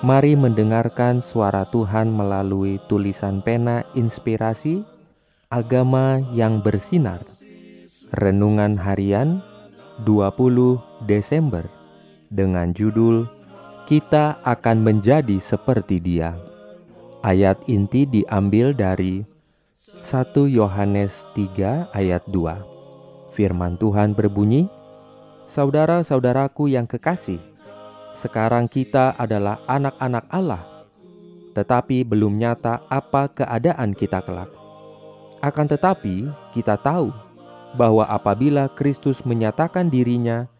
Mari mendengarkan suara Tuhan melalui tulisan pena inspirasi agama yang bersinar. Renungan harian 20 Desember dengan judul Kita akan menjadi seperti Dia. Ayat inti diambil dari 1 Yohanes 3 ayat 2. Firman Tuhan berbunyi, Saudara-saudaraku yang kekasih, sekarang kita adalah anak-anak Allah, tetapi belum nyata apa keadaan kita kelak. Akan tetapi, kita tahu bahwa apabila Kristus menyatakan dirinya,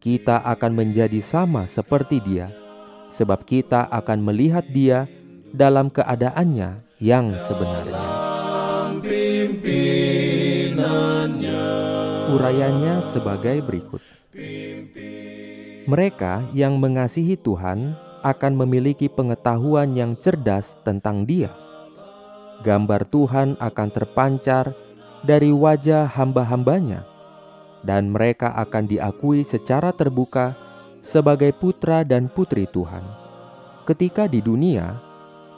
kita akan menjadi sama seperti Dia, sebab kita akan melihat Dia dalam keadaannya yang sebenarnya. Urayanya sebagai berikut. Mereka yang mengasihi Tuhan akan memiliki pengetahuan yang cerdas tentang Dia. Gambar Tuhan akan terpancar dari wajah hamba-hambanya, dan mereka akan diakui secara terbuka sebagai putra dan putri Tuhan. Ketika di dunia,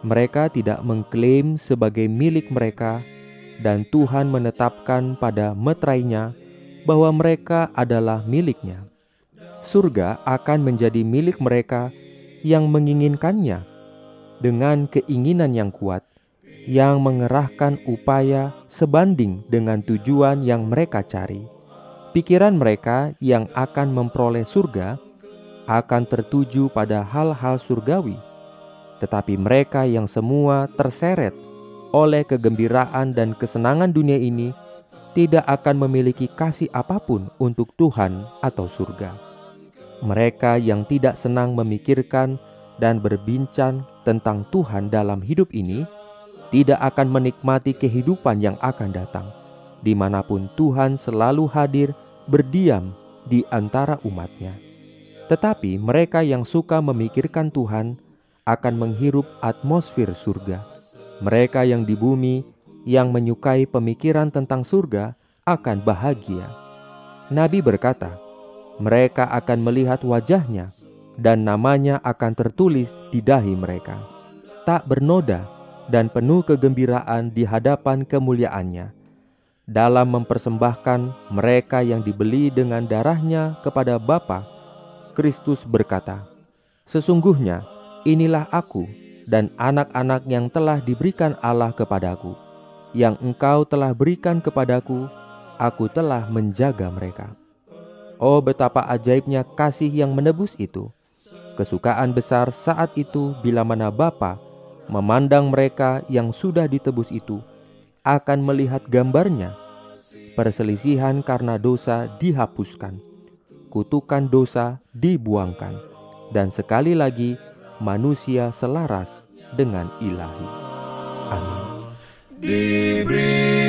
mereka tidak mengklaim sebagai milik mereka, dan Tuhan menetapkan pada meterainya bahwa mereka adalah miliknya surga akan menjadi milik mereka yang menginginkannya dengan keinginan yang kuat yang mengerahkan upaya sebanding dengan tujuan yang mereka cari. Pikiran mereka yang akan memperoleh surga akan tertuju pada hal-hal surgawi, tetapi mereka yang semua terseret oleh kegembiraan dan kesenangan dunia ini tidak akan memiliki kasih apa pun untuk Tuhan atau surga mereka yang tidak senang memikirkan dan berbincang tentang Tuhan dalam hidup ini tidak akan menikmati kehidupan yang akan datang, di mana pun Tuhan selalu hadir berdiam di antara umatnya. Tetapi mereka yang suka memikirkan Tuhan akan menghirup atmosfer surga. Mereka yang di bumi yang menyukai pemikiran tentang surga akan bahagia. Nabi berkata, mereka akan melihat wajahnya dan namanya akan tertulis di dahi mereka. Tak bernoda dan penuh kegembiraan di hadapan kemuliaannya. Dalam mempersembahkan mereka yang dibeli dengan darahnya kepada Bapa, Kristus berkata, Sesungguhnya inilah aku dan anak-anak yang telah diberikan Allah kepadaku, yang engkau telah berikan kepadaku, aku telah menjaga mereka. Oh betapa ajaibnya kasih yang menebus itu. Kesukaan besar saat itu bila mana Bapa memandang mereka yang sudah ditebus itu akan melihat gambarnya. Perselisihan karena dosa dihapuskan. Kutukan dosa dibuangkan. Dan sekali lagi manusia selaras dengan ilahi. Amin. Diberikannya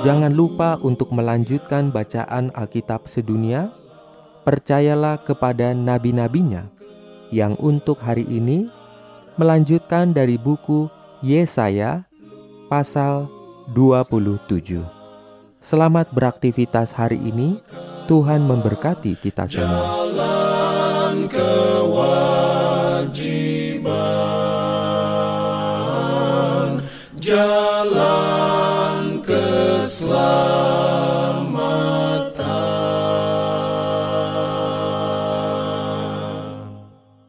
Jangan lupa untuk melanjutkan bacaan Alkitab sedunia. Percayalah kepada nabi-nabinya yang untuk hari ini melanjutkan dari buku Yesaya pasal 27. Selamat beraktivitas hari ini. Tuhan memberkati kita semua. Jalan kewajiban, Love.